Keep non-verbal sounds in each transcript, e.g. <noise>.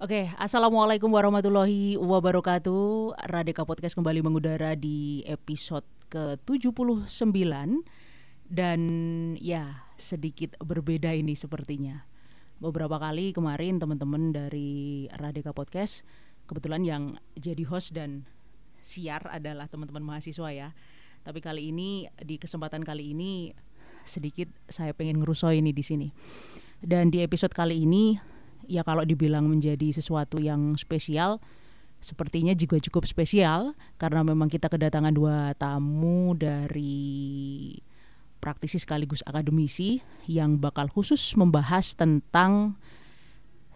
Oke, Assalamualaikum warahmatullahi wabarakatuh. Radika Podcast kembali mengudara di episode ke-79. Dan ya sedikit berbeda ini sepertinya. Beberapa kali kemarin teman-teman dari Radika Podcast Kebetulan yang jadi host dan siar adalah teman-teman mahasiswa ya. Tapi kali ini, di kesempatan kali ini sedikit saya pengen ngerusoi ini di sini. Dan di episode kali ini ya kalau dibilang menjadi sesuatu yang spesial sepertinya juga cukup spesial karena memang kita kedatangan dua tamu dari praktisi sekaligus akademisi yang bakal khusus membahas tentang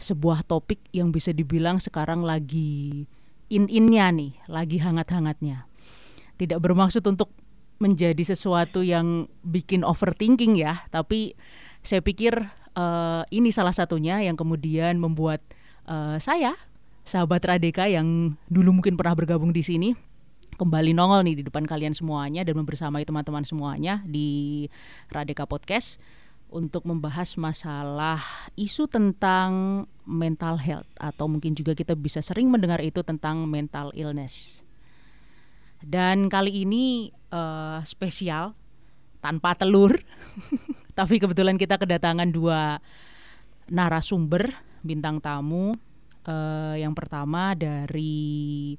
sebuah topik yang bisa dibilang sekarang lagi in-innya nih, lagi hangat-hangatnya. Tidak bermaksud untuk menjadi sesuatu yang bikin overthinking ya, tapi saya pikir uh, ini salah satunya yang kemudian membuat uh, saya sahabat Radeka yang dulu mungkin pernah bergabung di sini kembali nongol nih di depan kalian semuanya dan membersamai teman-teman semuanya di Radeka Podcast untuk membahas masalah isu tentang mental health atau mungkin juga kita bisa sering mendengar itu tentang mental illness. Dan kali ini uh, spesial tanpa telur <laughs> Tapi kebetulan kita kedatangan dua narasumber bintang tamu. Uh, yang pertama dari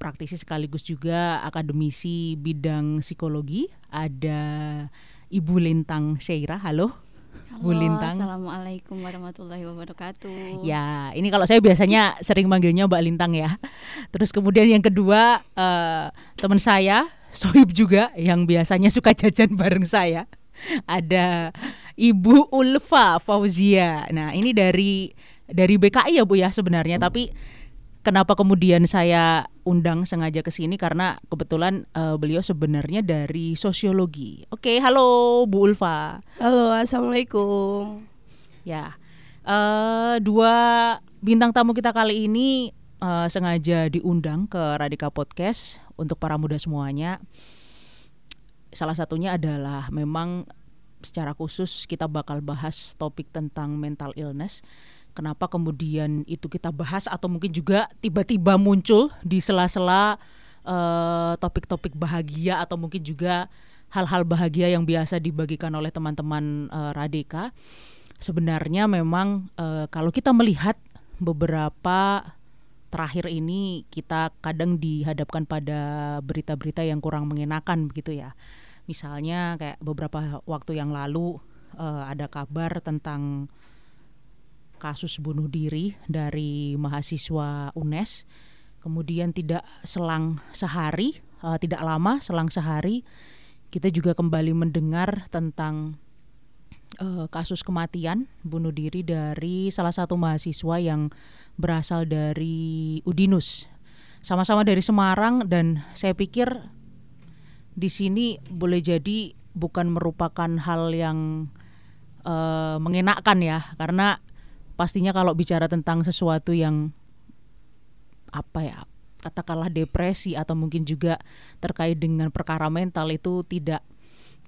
praktisi sekaligus juga akademisi bidang psikologi ada Ibu Lintang Seira. Halo. Halo, Bu Lintang. Assalamualaikum warahmatullahi wabarakatuh. Ya, ini kalau saya biasanya sering manggilnya Mbak Lintang ya. Terus kemudian yang kedua uh, teman saya Sohib juga yang biasanya suka jajan bareng saya. Ada Ibu Ulfa Fauzia. Nah, ini dari dari BKI ya Bu ya sebenarnya, tapi kenapa kemudian saya undang sengaja ke sini karena kebetulan uh, beliau sebenarnya dari sosiologi. Oke, halo Bu Ulfa. Halo, assalamualaikum. Ya, uh, dua bintang tamu kita kali ini uh, sengaja diundang ke Radika Podcast untuk para muda semuanya. Salah satunya adalah memang secara khusus kita bakal bahas topik tentang mental illness. Kenapa kemudian itu kita bahas atau mungkin juga tiba-tiba muncul di sela-sela uh, topik-topik bahagia atau mungkin juga hal-hal bahagia yang biasa dibagikan oleh teman-teman uh, Radika. Sebenarnya memang uh, kalau kita melihat beberapa terakhir ini kita kadang dihadapkan pada berita-berita yang kurang mengenakan begitu ya. Misalnya kayak beberapa waktu yang lalu uh, ada kabar tentang kasus bunuh diri dari mahasiswa UNES. Kemudian tidak selang sehari, uh, tidak lama selang sehari kita juga kembali mendengar tentang uh, kasus kematian bunuh diri dari salah satu mahasiswa yang berasal dari Udinus. Sama-sama dari Semarang dan saya pikir di sini boleh jadi bukan merupakan hal yang uh, mengenakkan ya. Karena pastinya kalau bicara tentang sesuatu yang apa ya katakanlah depresi atau mungkin juga terkait dengan perkara mental itu tidak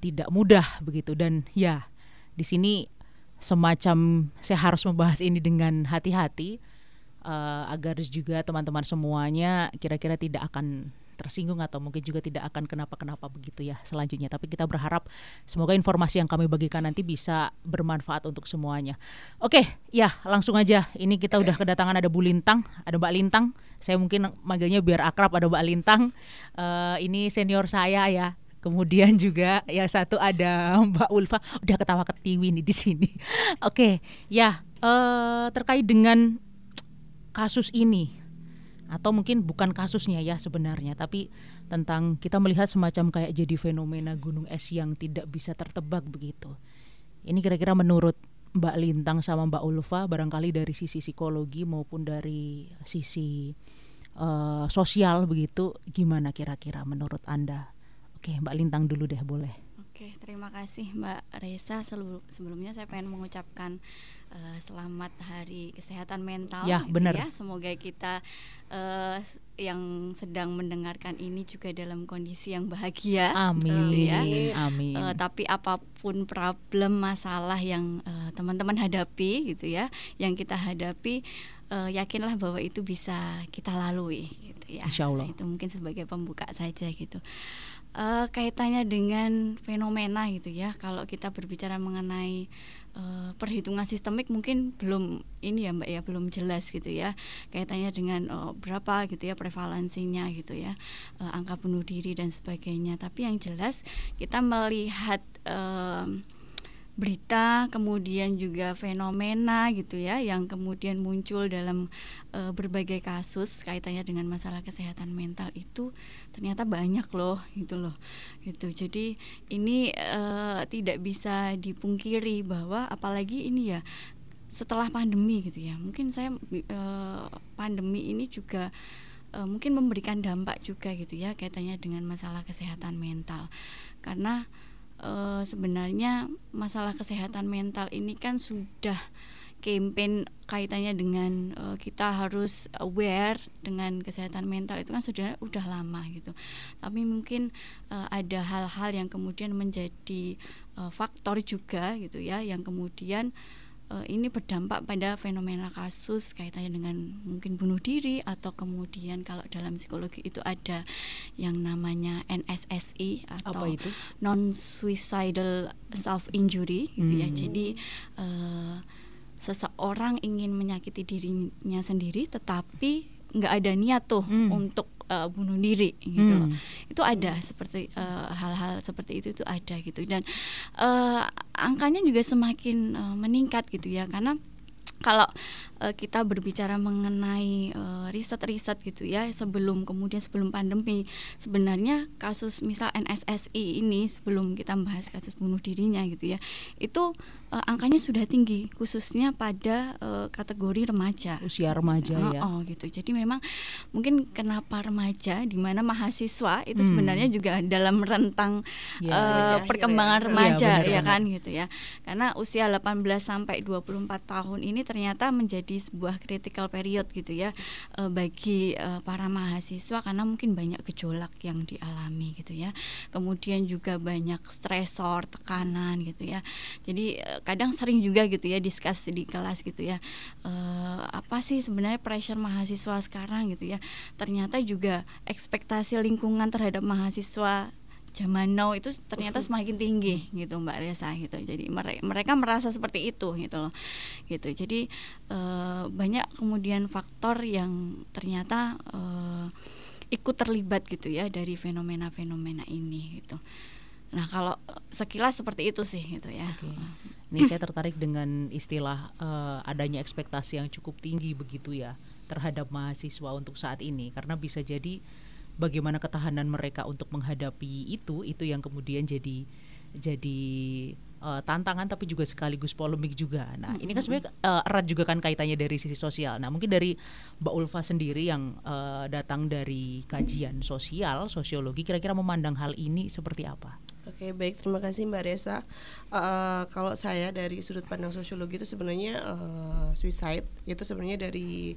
tidak mudah begitu. Dan ya di sini semacam saya harus membahas ini dengan hati-hati uh, agar juga teman-teman semuanya kira-kira tidak akan tersinggung atau mungkin juga tidak akan kenapa-kenapa begitu ya selanjutnya. Tapi kita berharap semoga informasi yang kami bagikan nanti bisa bermanfaat untuk semuanya. Oke, ya langsung aja. Ini kita udah kedatangan ada Bu Lintang, ada Mbak Lintang. Saya mungkin manggilnya biar akrab ada Mbak Lintang. Uh, ini senior saya ya Kemudian juga yang satu ada Mbak Ulfa udah ketawa ketiwi nih di sini. <laughs> Oke, ya uh, terkait dengan kasus ini atau mungkin bukan kasusnya ya sebenarnya, tapi tentang kita melihat semacam kayak jadi fenomena gunung es yang tidak bisa tertebak begitu. Ini kira-kira menurut Mbak Lintang sama Mbak Ulfa barangkali dari sisi psikologi maupun dari sisi uh, sosial begitu gimana kira-kira menurut Anda? Oke, Mbak Lintang dulu deh boleh. Oke, terima kasih Mbak Reza. Sebelumnya saya pengen mengucapkan uh, selamat Hari Kesehatan Mental. Ya, gitu benar. Ya. Semoga kita uh, yang sedang mendengarkan ini juga dalam kondisi yang bahagia. Amin. Gitu ya. Amin. Uh, tapi apa pun problem masalah yang teman-teman uh, hadapi, gitu ya, yang kita hadapi, uh, yakinlah bahwa itu bisa kita lalui, gitu ya. Insya Allah. Nah, itu mungkin sebagai pembuka saja gitu uh, kaitannya dengan fenomena gitu ya. Kalau kita berbicara mengenai uh, perhitungan sistemik mungkin belum ini ya Mbak ya belum jelas gitu ya. Kaitannya dengan uh, berapa gitu ya prevalensinya gitu ya. Uh, angka bunuh diri dan sebagainya. Tapi yang jelas kita melihat uh, berita kemudian juga fenomena gitu ya yang kemudian muncul dalam e, berbagai kasus kaitannya dengan masalah kesehatan mental itu ternyata banyak loh gitu loh. Gitu. Jadi ini e, tidak bisa dipungkiri bahwa apalagi ini ya setelah pandemi gitu ya. Mungkin saya e, pandemi ini juga e, mungkin memberikan dampak juga gitu ya kaitannya dengan masalah kesehatan mental. Karena uh, sebenarnya masalah kesehatan mental ini kan sudah campaign kaitannya dengan uh, kita harus aware dengan kesehatan mental itu kan sudah udah lama gitu. Tapi mungkin uh, ada hal-hal yang kemudian menjadi uh, faktor juga gitu ya yang kemudian ini berdampak pada fenomena kasus kaitannya dengan mungkin bunuh diri atau kemudian kalau dalam psikologi itu ada yang namanya NSSI atau non suicidal self injury gitu ya. hmm. ya. Jadi uh, seseorang ingin menyakiti dirinya sendiri tetapi nggak ada niat tuh hmm. untuk uh, bunuh diri gitu hmm. loh itu ada seperti uh, hal-hal seperti itu itu ada gitu. Dan uh, angkanya juga semakin uh, meningkat gitu ya. Karena kalau uh, kita berbicara mengenai uh, riset-riset gitu ya sebelum kemudian sebelum pandemi. Sebenarnya kasus misal NSSI ini sebelum kita membahas kasus bunuh dirinya gitu ya itu uh, angkanya sudah tinggi khususnya pada uh, kategori remaja. Usia remaja oh, ya. Oh gitu. Jadi memang mungkin kenapa remaja di mana mahasiswa itu hmm. sebenarnya juga dalam rentang ya, uh, ya, perkembangan ya, remaja ya, benar, ya kan gitu ya. Karena usia 18 sampai 24 tahun ini ternyata menjadi sebuah critical period gitu ya uh, bagi uh, para mahasiswa karena mungkin banyak gejolak yang dialami gitu ya. Kemudian juga banyak stresor tekanan gitu ya. Jadi uh, kadang sering juga gitu ya diskus di kelas gitu ya uh, apa sih sebenarnya pressure mahasiswa sekarang gitu ya. Ternyata juga ekspektasi lingkungan terhadap mahasiswa zaman now itu ternyata semakin tinggi gitu Mbak Resa gitu. Jadi mereka mereka merasa seperti itu gitu loh. Gitu. Jadi e, banyak kemudian faktor yang ternyata e, ikut terlibat gitu ya dari fenomena-fenomena ini gitu. Nah, kalau sekilas seperti itu sih gitu ya. Okay. Ini saya tertarik dengan istilah uh, adanya ekspektasi yang cukup tinggi begitu ya terhadap mahasiswa untuk saat ini karena bisa jadi bagaimana ketahanan mereka untuk menghadapi itu itu yang kemudian jadi jadi uh, tantangan tapi juga sekaligus polemik juga. Nah, ini kan sebenarnya uh, erat juga kan kaitannya dari sisi sosial. Nah, mungkin dari Mbak Ulfa sendiri yang uh, datang dari kajian sosial, sosiologi kira-kira memandang hal ini seperti apa? Oke baik terima kasih Mbak Resa. Uh, kalau saya dari sudut pandang sosiologi itu sebenarnya uh, suicide itu sebenarnya dari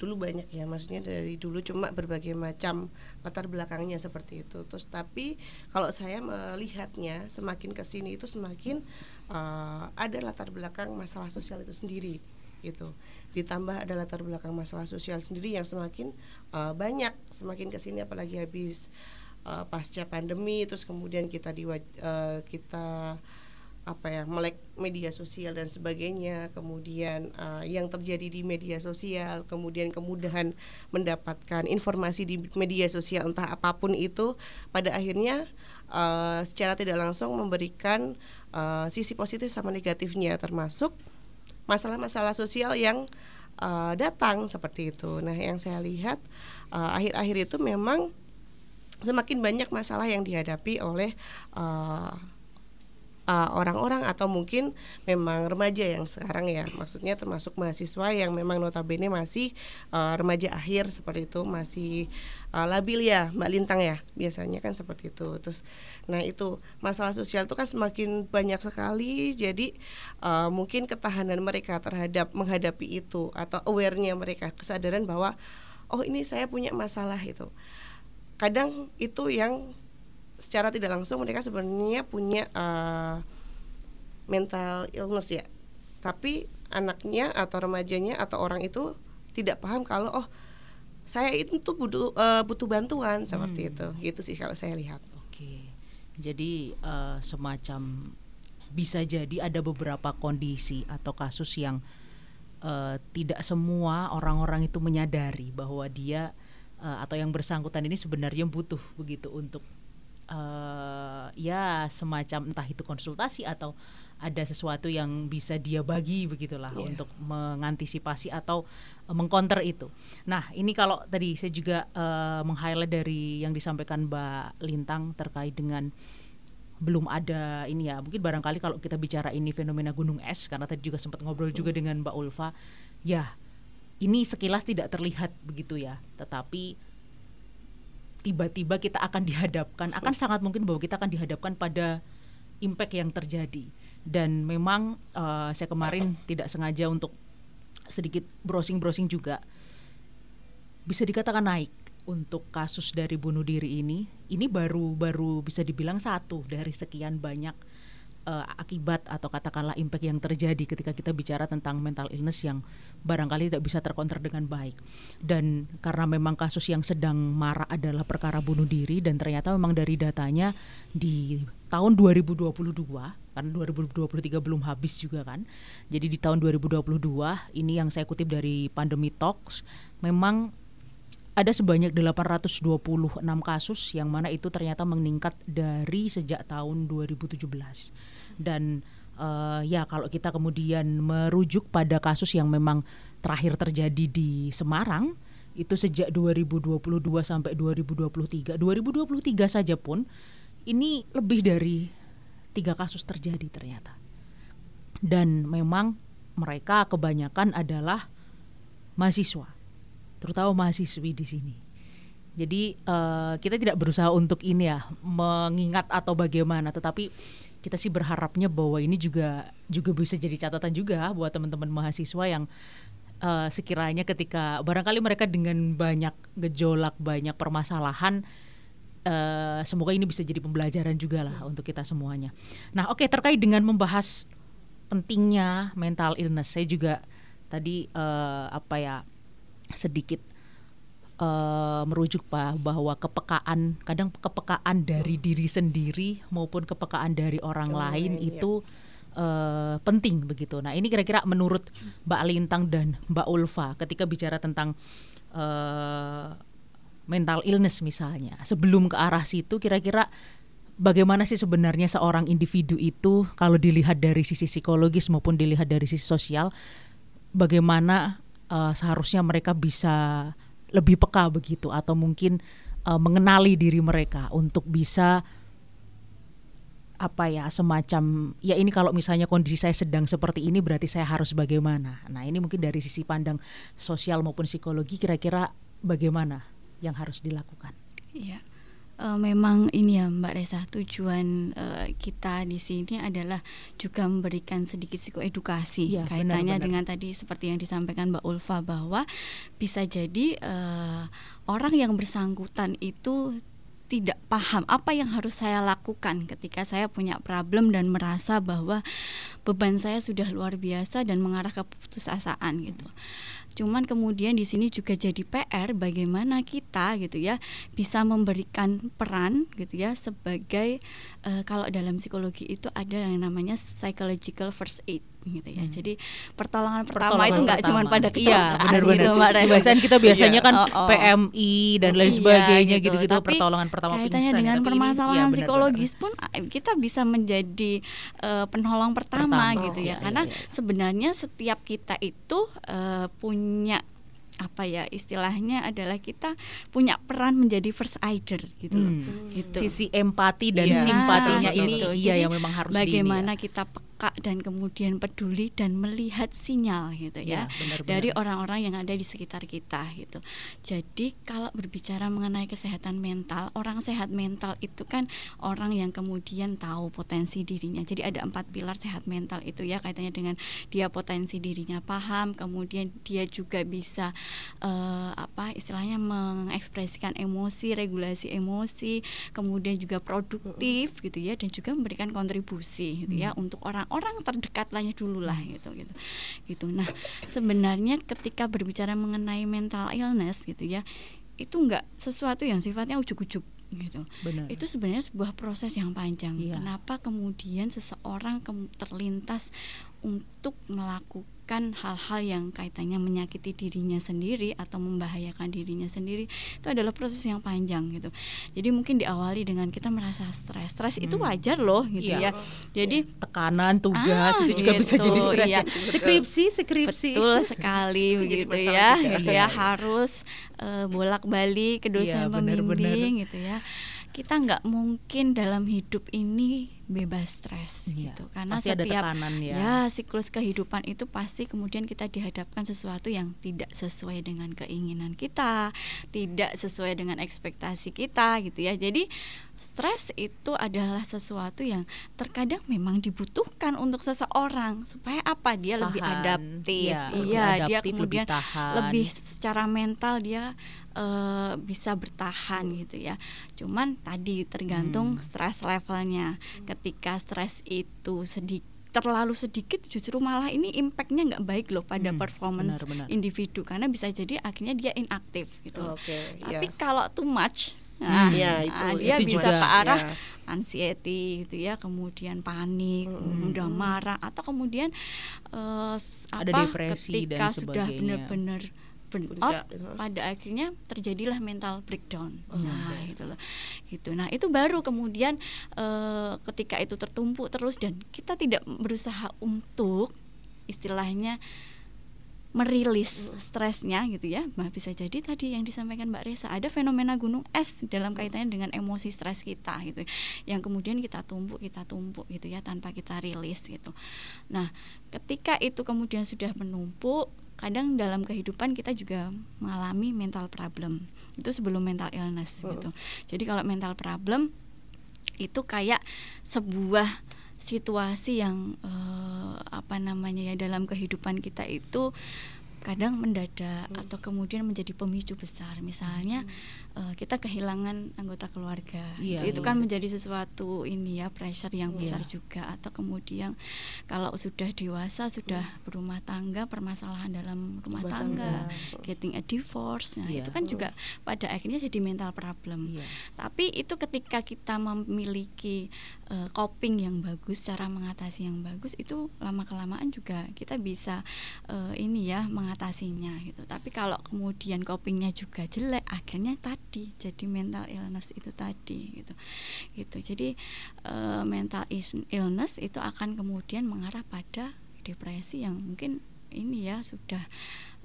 dulu banyak ya maksudnya dari dulu cuma berbagai macam latar belakangnya seperti itu. Terus tapi kalau saya melihatnya semakin ke sini itu semakin uh, ada latar belakang masalah sosial itu sendiri gitu. Ditambah ada latar belakang masalah sosial sendiri yang semakin uh, banyak semakin ke sini apalagi habis uh, pasca pandemi terus kemudian kita di uh, kita apa ya melek media sosial dan sebagainya. Kemudian uh, yang terjadi di media sosial kemudian kemudahan mendapatkan informasi di media sosial entah apa pun itu pada akhirnya uh, secara tidak langsung memberikan uh, sisi positif sama negatifnya termasuk masalah-masalah sosial yang uh, datang seperti itu. Nah yang saya lihat akhir-akhir uh, itu memang semakin banyak masalah yang dihadapi oleh uh, uh, orang-orang atau mungkin memang remaja yang sekarang ya. Maksudnya termasuk mahasiswa yang memang notabene masih uh, remaja akhir seperti itu masih uh, labil ya Mbak Lintang ya biasanya kan seperti itu. Terus nah itu masalah sosial itu kan semakin banyak sekali jadi uh, mungkin ketahanan mereka terhadap menghadapi itu atau awarenya mereka kesadaran bahwa oh ini saya punya masalah itu. Kadang itu yang secara tidak langsung mereka sebenarnya punya uh, mental illness ya. Tapi anaknya atau remajanya atau orang itu tidak paham kalau oh saya itu tuh butuh uh, butuh bantuan seperti hmm. itu. Gitu sih kalau saya lihat. Oke. Jadi uh, semacam bisa jadi ada beberapa kondisi atau kasus yang uh, tidak semua orang-orang itu menyadari bahwa dia uh, atau yang bersangkutan ini sebenarnya butuh begitu untuk uh, ya semacam entah itu konsultasi atau ada sesuatu yang bisa dia bagi begitulah yeah. untuk mengantisipasi atau uh, mengcounter itu. Nah ini kalau tadi saya juga uh, meng-highlight dari yang disampaikan Mbak Lintang terkait dengan belum ada ini ya mungkin barangkali kalau kita bicara ini fenomena gunung es karena tadi juga sempat ngobrol juga dengan Mbak Ulfa ya ini sekilas tidak terlihat begitu ya tetapi tiba-tiba kita akan dihadapkan akan sangat mungkin bahwa kita akan dihadapkan pada impact yang terjadi. Dan memang uh, saya kemarin tidak sengaja untuk sedikit browsing-browsing juga. Bisa dikatakan naik untuk kasus dari bunuh diri ini. Ini baru baru bisa dibilang satu dari sekian banyak uh, akibat atau katakanlah impact yang terjadi ketika kita bicara tentang mental illness yang barangkali tidak bisa terkonter dengan baik. Dan karena memang kasus yang sedang marak adalah perkara bunuh diri dan ternyata memang dari datanya di tahun 2022 karena 2023 belum habis juga kan. Jadi di tahun 2022 ini yang saya kutip dari Pandemi Talks memang ada sebanyak 826 kasus yang mana itu ternyata meningkat dari sejak tahun 2017 dan uh, ya kalau kita kemudian merujuk pada kasus yang memang terakhir terjadi di Semarang itu sejak 2022 sampai 2023 2023 saja pun ini lebih dari tiga kasus terjadi ternyata. Dan memang mereka kebanyakan adalah mahasiswa terutama mahasiswi di sini. Jadi uh, kita tidak berusaha untuk ini ya mengingat atau bagaimana, tetapi kita sih berharapnya bahwa ini juga juga bisa jadi catatan juga buat teman-teman mahasiswa yang uh, sekiranya ketika barangkali mereka dengan banyak gejolak, banyak permasalahan uh, semoga ini bisa jadi pembelajaran juga lah untuk kita semuanya. Nah, oke okay, terkait dengan membahas pentingnya mental illness, saya juga tadi uh, apa ya sedikit uh, merujuk pak bahwa kepekaan kadang kepekaan dari diri sendiri maupun kepekaan dari orang oh, lain iya. itu uh, penting begitu. Nah ini kira-kira menurut Mbak Lintang dan Mbak Ulfa ketika bicara tentang uh, mental illness misalnya sebelum ke arah situ kira-kira bagaimana sih sebenarnya seorang individu itu kalau dilihat dari sisi psikologis maupun dilihat dari sisi sosial bagaimana uh, seharusnya mereka bisa lebih peka begitu atau mungkin uh, mengenali diri mereka untuk bisa apa ya semacam ya ini kalau misalnya kondisi saya sedang seperti ini berarti saya harus bagaimana. Nah, ini mungkin dari sisi pandang sosial maupun psikologi kira-kira bagaimana yang harus dilakukan. Iya uh, memang ini ya Mbak Reza tujuan uh, kita di sini adalah juga memberikan sedikit psikoedukasi ya, kaitannya benar, benar. dengan tadi seperti yang disampaikan Mbak Ulfa bahwa bisa jadi uh, orang yang bersangkutan itu tidak paham apa yang harus saya lakukan ketika saya punya problem dan merasa bahwa beban saya sudah luar biasa dan mengarah ke putusasaan gitu. Cuman kemudian di sini juga jadi PR bagaimana kita gitu ya bisa memberikan peran gitu ya sebagai uh, kalau dalam psikologi itu ada yang namanya psychological first aid gitu ya. Hmm. Jadi pertolongan, pertama itu nggak cuma pada iya, kecelakaan iya, benar, gitu Mbak Biasanya kita biasanya iya. kan oh, oh. PMI dan lain iya, sebagainya gitu. gitu-gitu Tapi pertolongan pertama kaitannya dengan ya. permasalahan ini, psikologis benar, benar. pun kita bisa menjadi uh, penolong pertama, pertama gitu ya. Iya, Karena iya, iya. sebenarnya setiap kita itu uh, punya apa ya istilahnya adalah kita punya peran menjadi first aider gitu loh. Hmm. Gitu. Sisi empati dan Iya. simpatinya ini iya Jadi yang memang harus bagaimana di ini ya. kita peka dan kemudian peduli dan melihat sinyal gitu Ya, ya, benar-benar. dari orang-orang yang ada di sekitar kita gitu. Jadi kalau berbicara mengenai kesehatan mental, orang sehat mental itu kan orang yang kemudian tahu potensi dirinya. Jadi ada empat pilar sehat mental itu ya kaitannya dengan dia potensi dirinya paham, kemudian dia juga bisa eh, apa istilahnya mengekspresikan emosi, regulasi emosi, kemudian juga produktif gitu ya dan juga memberikan kontribusi gitu ya untuk orang-orang terdekat lainnya dulu lah gitu gitu. Gitu. Nah, sebenarnya ketika berbicara mengenai mental illness gitu ya, itu enggak sesuatu yang sifatnya ujuk-ujuk gitu Benar. itu sebenarnya sebuah proses yang panjang. Iya. Kenapa kemudian seseorang terlintas untuk melakukan hal-hal yang kaitannya menyakiti dirinya sendiri atau membahayakan dirinya sendiri itu adalah proses yang panjang gitu. Jadi mungkin diawali dengan kita merasa stres. Stres itu Hmm. wajar loh gitu Iya. ya. Jadi tekanan tugas Ah, itu juga bisa gitu, jadi stres iya. ya. skripsi skripsi Betul sekali begitu ya, juga. gitu ya harus eh, bolak-balik ke dosen Iya, benar-benar. pembimbing gitu ya. Kita nggak mungkin dalam hidup ini bebas stres Iya, gitu karena pasti ada setiap tekanan ya. ya siklus kehidupan itu pasti kemudian kita dihadapkan sesuatu yang tidak sesuai dengan keinginan kita, tidak sesuai dengan ekspektasi kita gitu ya. Jadi stres itu adalah sesuatu yang terkadang memang dibutuhkan untuk seseorang supaya apa dia lebih Tahan. adaptif. Iya, lebih Iya, dia adaptif, lebih kemudian tahan. lebih secara mental dia eh, bisa bertahan gitu ya. Cuman tadi tergantung Hmm. stres levelnya. Ketika stres itu sedikit terlalu sedikit justru malah ini impactnya nggak baik loh pada Hmm, performance benar-benar. individu karena bisa jadi akhirnya dia inaktif gitu. Oke, Tapi ya. kalau too much, Hmm. nah, Ya, itu- nah, dia itu bisa juga, ke arah ya. anxiety gitu ya, kemudian panik, Hmm. mudah marah atau kemudian eh, s- Ada apa depresi ketika dan sudah sebagainya. benar-benar burn Puncak, gitu. pada akhirnya terjadilah mental breakdown. Oh, nah, gitu loh. Gitu. Nah, itu baru kemudian eh, ketika itu tertumpuk terus dan kita tidak berusaha untuk istilahnya merilis stresnya gitu ya nah, bisa jadi tadi yang disampaikan Mbak Resa ada fenomena gunung es dalam kaitannya dengan emosi stres kita gitu yang kemudian kita tumpuk kita tumpuk gitu ya tanpa kita rilis gitu nah ketika itu kemudian sudah menumpuk kadang dalam kehidupan kita juga mengalami mental problem. Itu sebelum mental illness gitu. Jadi kalau mental problem itu kayak sebuah situasi yang eh, apa namanya ya dalam kehidupan kita itu kadang mendadak atau kemudian menjadi pemicu besar. Misalnya eh, kita kehilangan anggota keluarga. Iya, itu iya. kan menjadi sesuatu ini ya pressure yang besar Iya. juga. Atau kemudian kalau sudah dewasa sudah berumah tangga permasalahan dalam rumah Rumah tangga getting a divorce nah itu kan juga pada akhirnya jadi mental problem. Tapi itu ketika kita memiliki eh, coping yang bagus, cara mengatasi yang bagus, itu lama kelamaan juga kita bisa eh, ini ya mengatasinya gitu. Tapi kalau kemudian copingnya juga jelek, akhirnya tadi jadi mental illness itu tadi gitu. Gitu. Jadi eh, mental illness itu akan kemudian mengarah pada depresi yang mungkin ini ya sudah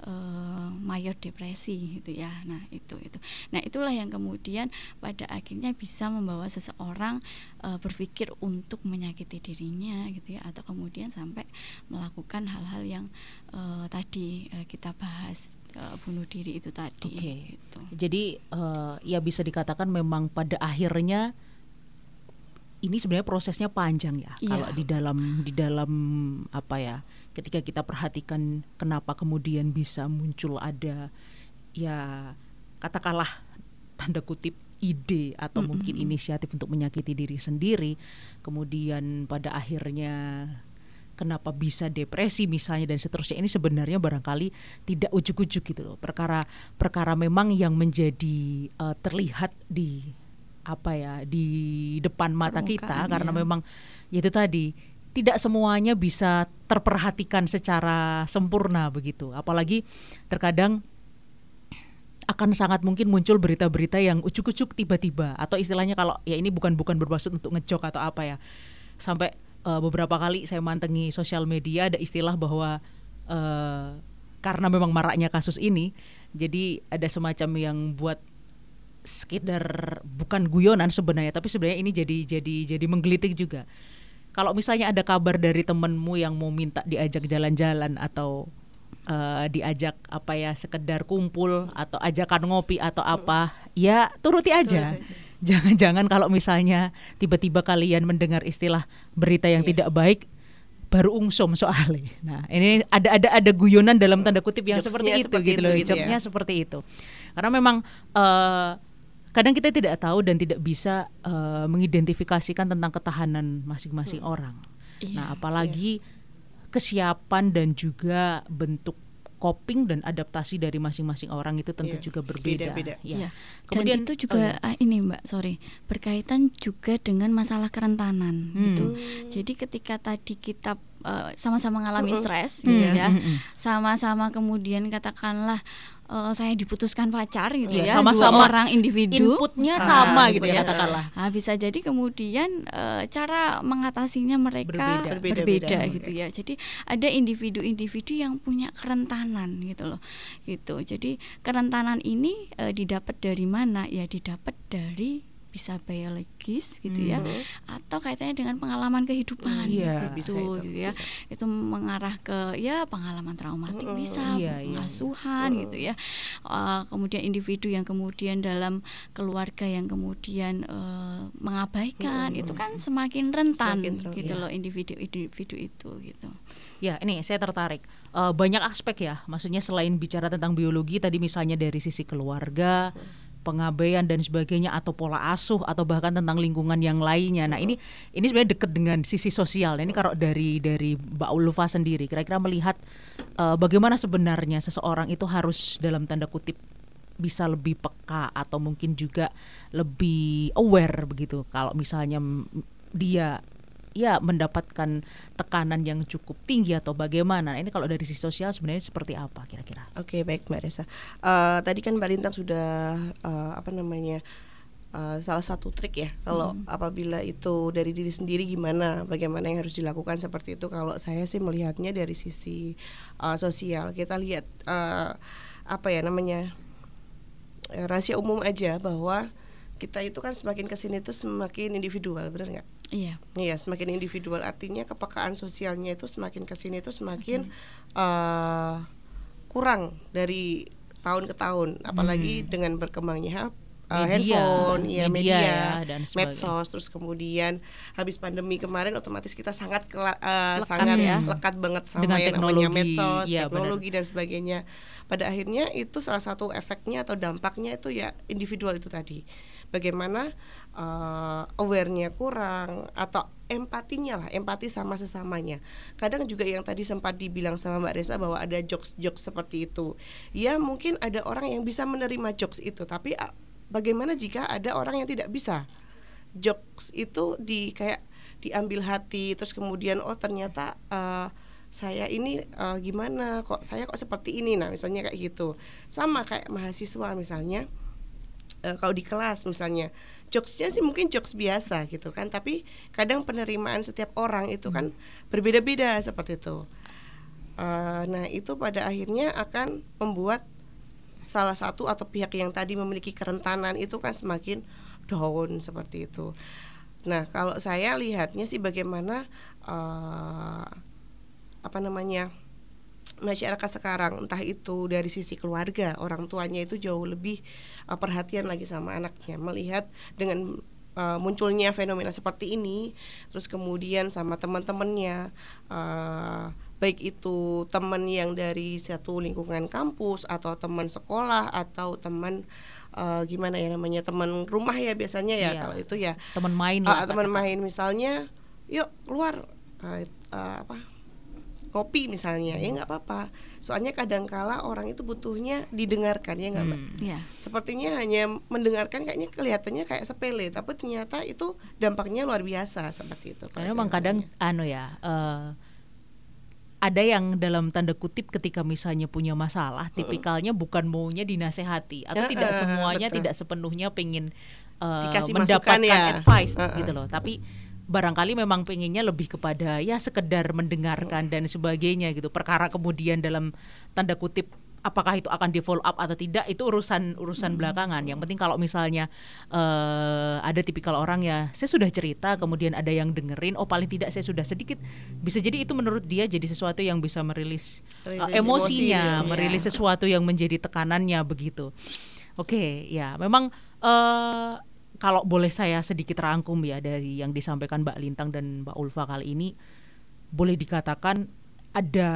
eh, mayor depresi gitu ya. Nah, itu itu. Nah, itulah yang kemudian pada akhirnya bisa membawa seseorang eh, berpikir untuk menyakiti dirinya gitu ya atau kemudian sampai melakukan hal-hal yang eh, tadi eh, kita bahas bunuh diri itu tadi Oke. gitu. Jadi eh, ya bisa dikatakan memang pada akhirnya ini sebenarnya prosesnya panjang ya. Iya. Kalau di dalam di dalam apa ya, ketika kita perhatikan kenapa kemudian bisa muncul ada ya katakanlah tanda kutip ide atau mungkin inisiatif untuk menyakiti diri sendiri, kemudian pada akhirnya kenapa bisa depresi misalnya dan seterusnya ini sebenarnya barangkali tidak ujuk-ujuk gitu loh. Perkara perkara memang yang menjadi eh, terlihat di apa ya di depan mata kita Permukaan, karena ya. memang ya itu tadi tidak semuanya bisa terperhatikan secara sempurna begitu. Apalagi terkadang akan sangat mungkin muncul berita-berita yang ucuk-ucuk tiba-tiba. Atau istilahnya kalau ya ini bukan bukan bermaksud untuk ngejok atau apa ya. Sampai eh, beberapa kali saya mantengi sosial media ada istilah bahwa eh, karena memang maraknya kasus ini Jadi ada semacam yang buat sekedar bukan guyonan sebenarnya, tapi sebenarnya ini jadi jadi jadi menggelitik juga. Kalau misalnya ada kabar dari temenmu yang mau minta diajak jalan-jalan atau uh, diajak apa ya sekedar kumpul atau ajakan ngopi atau apa, ya turuti aja. Jangan-jangan kalau misalnya tiba-tiba kalian mendengar istilah berita yang yeah. tidak baik baru ungsum soalnya. Nah, ini ada ada ada guyonan dalam tanda kutip yang seperti itu seperti gitu loh. Gitu ya. seperti itu. Karena memang uh, kadang kita tidak tahu dan tidak bisa uh, mengidentifikasikan tentang ketahanan masing-masing hmm. orang. Iya, nah, apalagi iya. kesiapan dan juga bentuk coping dan adaptasi dari masing-masing orang itu tentu yeah. juga berbeda. Beda, beda. Ya. Yeah. Kemudian dan itu juga oh, ya. ini Mbak, sorry, berkaitan juga dengan masalah kerentanan hmm. gitu. Jadi ketika tadi kita eh, sama-sama uh, mengalami stres gitu ya, sama-sama kemudian katakanlah uh, saya diputuskan pacar gitu ya, ya sama-sama orang individu. inputnya sama gitu ya katakanlah. Nah, bisa jadi kemudian uh, cara mengatasinya mereka berbeda, berbeda, berbeda gitu ya. jadi ada individu-individu yang punya kerentanan gitu loh gitu. Jadi kerentanan ini uh, didapat dari mana? Ya didapat dari bisa biologis gitu ya hmm. atau kaitannya dengan pengalaman kehidupan iya, gitu, bisa itu, gitu ya bisa. itu mengarah ke ya pengalaman traumatik hmm. bisa iya, iya. pengasuhan iya. gitu ya uh, kemudian individu yang kemudian dalam keluarga yang kemudian uh, mengabaikan hmm. itu kan semakin rentan semakin gitu iya. loh individu-individu itu gitu ya ini saya tertarik uh, banyak aspek ya maksudnya selain bicara tentang biologi tadi misalnya dari sisi keluarga hmm pengabaian dan sebagainya atau pola asuh atau bahkan tentang lingkungan yang lainnya. Nah, ini ini sebenarnya dekat dengan sisi sosial. Nah, ini kalau dari dari Mbak Ulfa sendiri kira-kira melihat uh, bagaimana sebenarnya seseorang itu harus dalam tanda kutip bisa lebih peka atau mungkin juga lebih aware begitu kalau misalnya dia ya mendapatkan tekanan yang cukup tinggi atau bagaimana? Nah, ini kalau dari sisi sosial sebenarnya seperti apa kira-kira? Oke, baik Mbak Resa. Uh, tadi kan Mbak Lintang sudah uh, apa namanya? Uh, salah satu trik ya kalau hmm. apabila itu dari diri sendiri gimana bagaimana yang harus dilakukan seperti itu kalau saya sih melihatnya dari sisi uh, sosial kita lihat uh, apa ya namanya rahasia umum aja bahwa kita itu kan semakin ke sini tuh semakin individual benar nggak Iya. Iya, semakin individual artinya kepekaan sosialnya itu semakin ke sini itu semakin hmm. uh, kurang dari tahun ke tahun, apalagi hmm. dengan berkembangnya uh, media, handphone, ya media, media ya, dan medsos, terus kemudian habis pandemi kemarin otomatis kita sangat kela, uh, lekat sangat ya. lekat banget sama Dengan yang teknologi, namanya medsos, ya, teknologi benar. dan sebagainya. Pada akhirnya itu salah satu efeknya atau dampaknya itu ya individual itu tadi. Bagaimana uh, awarenya kurang atau empatinya lah, empati sama sesamanya. Kadang juga yang tadi sempat dibilang sama Mbak Reza bahwa ada jokes-jokes seperti itu. Ya mungkin ada orang yang bisa menerima jokes itu, tapi bagaimana jika ada orang yang tidak bisa jokes itu di kayak diambil hati terus kemudian oh ternyata uh, saya ini uh, gimana kok saya kok seperti ini nah misalnya kayak gitu sama kayak mahasiswa misalnya uh, kalau di kelas misalnya. Jokesnya sih mungkin jokes biasa gitu kan tapi kadang penerimaan setiap orang itu kan berbeda-beda seperti itu. Uh, nah itu pada akhirnya akan membuat salah satu atau pihak yang tadi memiliki kerentanan itu kan semakin down seperti itu. Nah, kalau saya lihatnya sih bagaimana uh, apa namanya masyarakat sekarang entah itu dari sisi keluarga orang tuanya itu jauh lebih uh, perhatian lagi sama anaknya. Melihat dengan uh, munculnya fenomena seperti ini terus kemudian sama teman-temannya uh, baik itu teman yang dari satu lingkungan kampus atau teman sekolah atau teman uh, gimana ya namanya teman rumah ya biasanya ya iya. kalau itu ya. Teman main uh, teman main misalnya yuk keluar. Uh, uh, apa kopi misalnya ya nggak apa-apa soalnya kadangkala orang itu butuhnya didengarkan ya nggak hmm. mbak yeah. sepertinya hanya mendengarkan kayaknya kelihatannya kayak sepele tapi ternyata itu dampaknya luar biasa seperti itu karena memang kadang anu ya uh, ada yang dalam tanda kutip ketika misalnya punya masalah, tipikalnya bukan maunya dinasehati atau uh, tidak semuanya betul. tidak sepenuhnya pengen uh, mendapatkan ya. advice uh, uh. gitu loh. Tapi barangkali memang pengennya lebih kepada ya sekedar mendengarkan dan sebagainya gitu. Perkara kemudian dalam tanda kutip apakah itu akan di follow up atau tidak itu urusan urusan belakangan. Yang penting kalau misalnya uh, ada tipikal orang ya, saya sudah cerita, kemudian ada yang dengerin, oh paling tidak saya sudah sedikit bisa jadi itu menurut dia jadi sesuatu yang bisa merilis, uh, emosinya, emosi, merilis ya. sesuatu yang menjadi tekanannya begitu. Oke, okay, ya memang uh, kalau boleh saya sedikit rangkum ya dari yang disampaikan Mbak Lintang dan Mbak Ulfa kali ini, boleh dikatakan ada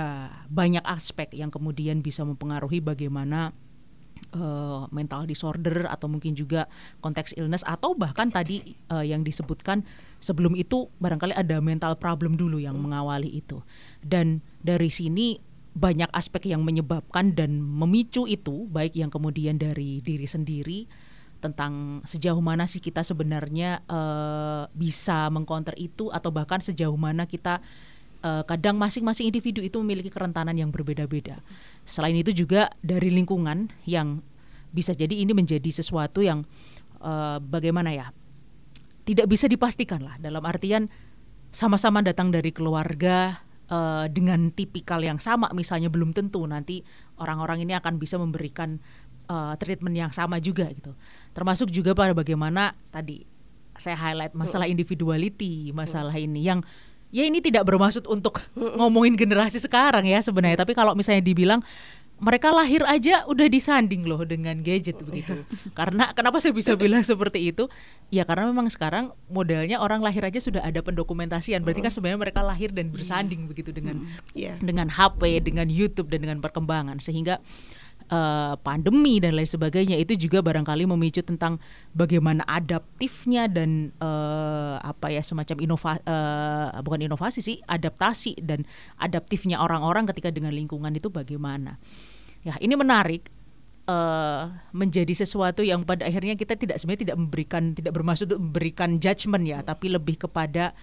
banyak aspek yang kemudian bisa mempengaruhi bagaimana uh, mental disorder atau mungkin juga konteks illness atau bahkan tadi uh, yang disebutkan sebelum itu barangkali ada mental problem dulu yang mengawali itu. Dan dari sini banyak aspek yang menyebabkan dan memicu itu baik yang kemudian dari diri sendiri tentang sejauh mana sih kita sebenarnya uh, bisa mengcounter itu atau bahkan sejauh mana kita uh, kadang masing-masing individu itu memiliki kerentanan yang berbeda-beda. Selain itu juga dari lingkungan yang bisa jadi ini menjadi sesuatu yang uh, bagaimana ya tidak bisa dipastikan lah dalam artian sama-sama datang dari keluarga uh, dengan tipikal yang sama misalnya belum tentu nanti orang-orang ini akan bisa memberikan uh, treatment yang sama juga gitu termasuk juga pada bagaimana tadi saya highlight masalah individuality masalah ini yang ya ini tidak bermaksud untuk ngomongin generasi sekarang ya sebenarnya. Tapi kalau misalnya dibilang mereka lahir aja udah disanding loh dengan gadget begitu. karena kenapa saya bisa bilang seperti itu? Ya karena memang sekarang modelnya orang lahir aja sudah ada pendokumentasian. Berarti kan sebenarnya mereka lahir dan bersanding begitu dengan yeah. dengan HP, dengan YouTube dan dengan perkembangan. Sehingga uh, pandemi dan lain sebagainya itu juga barangkali memicu tentang bagaimana adaptifnya dan uh, apa ya semacam inovasi uh, eh, bukan inovasi sih adaptasi dan adaptifnya orang-orang ketika dengan lingkungan itu bagaimana. Ya ini menarik menjadi sesuatu yang pada akhirnya kita tidak sebenarnya tidak memberikan tidak bermaksud untuk memberikan judgement ya tapi lebih kepada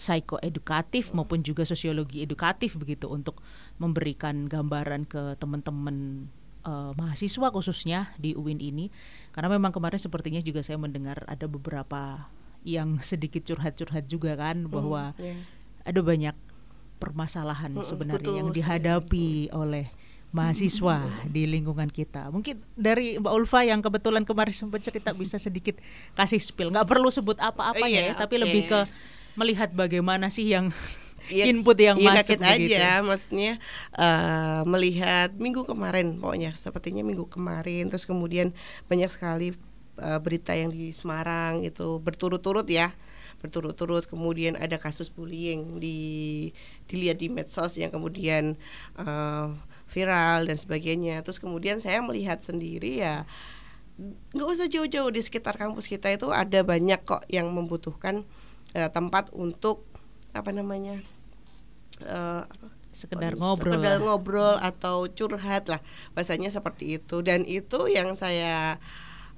psikoedukatif maupun juga sosiologi edukatif begitu untuk memberikan gambaran ke teman-teman uh, mahasiswa khususnya di UIN ini karena memang kemarin sepertinya juga saya mendengar ada beberapa yang sedikit curhat-curhat juga kan hmm, bahwa mm, yeah. ada banyak permasalahan mm, sebenarnya betul, yang dihadapi mm. oleh mahasiswa mm. di lingkungan kita. Mungkin dari Mbak Ulfa yang kebetulan kemarin sempat cerita bisa sedikit kasih spill. Nggak perlu sebut apa-apa oh, ya, tapi lebih ke melihat bagaimana sih yang ya, input yang ya, masuk kaget aja maksudnya uh, melihat minggu kemarin pokoknya sepertinya minggu kemarin terus kemudian banyak sekali uh, berita yang di Semarang itu berturut-turut ya berturut-turut. Kemudian ada kasus bullying di dilihat di medsos yang kemudian uh, viral dan sebagainya. Terus kemudian saya melihat sendiri ya nggak usah jauh-jauh di sekitar kampus kita itu ada banyak kok yang membutuhkan uh, tempat untuk apa namanya uh, sekedar oh, ngobrol. sekedar ngobrol atau curhat lah bahasanya seperti itu. Dan itu yang saya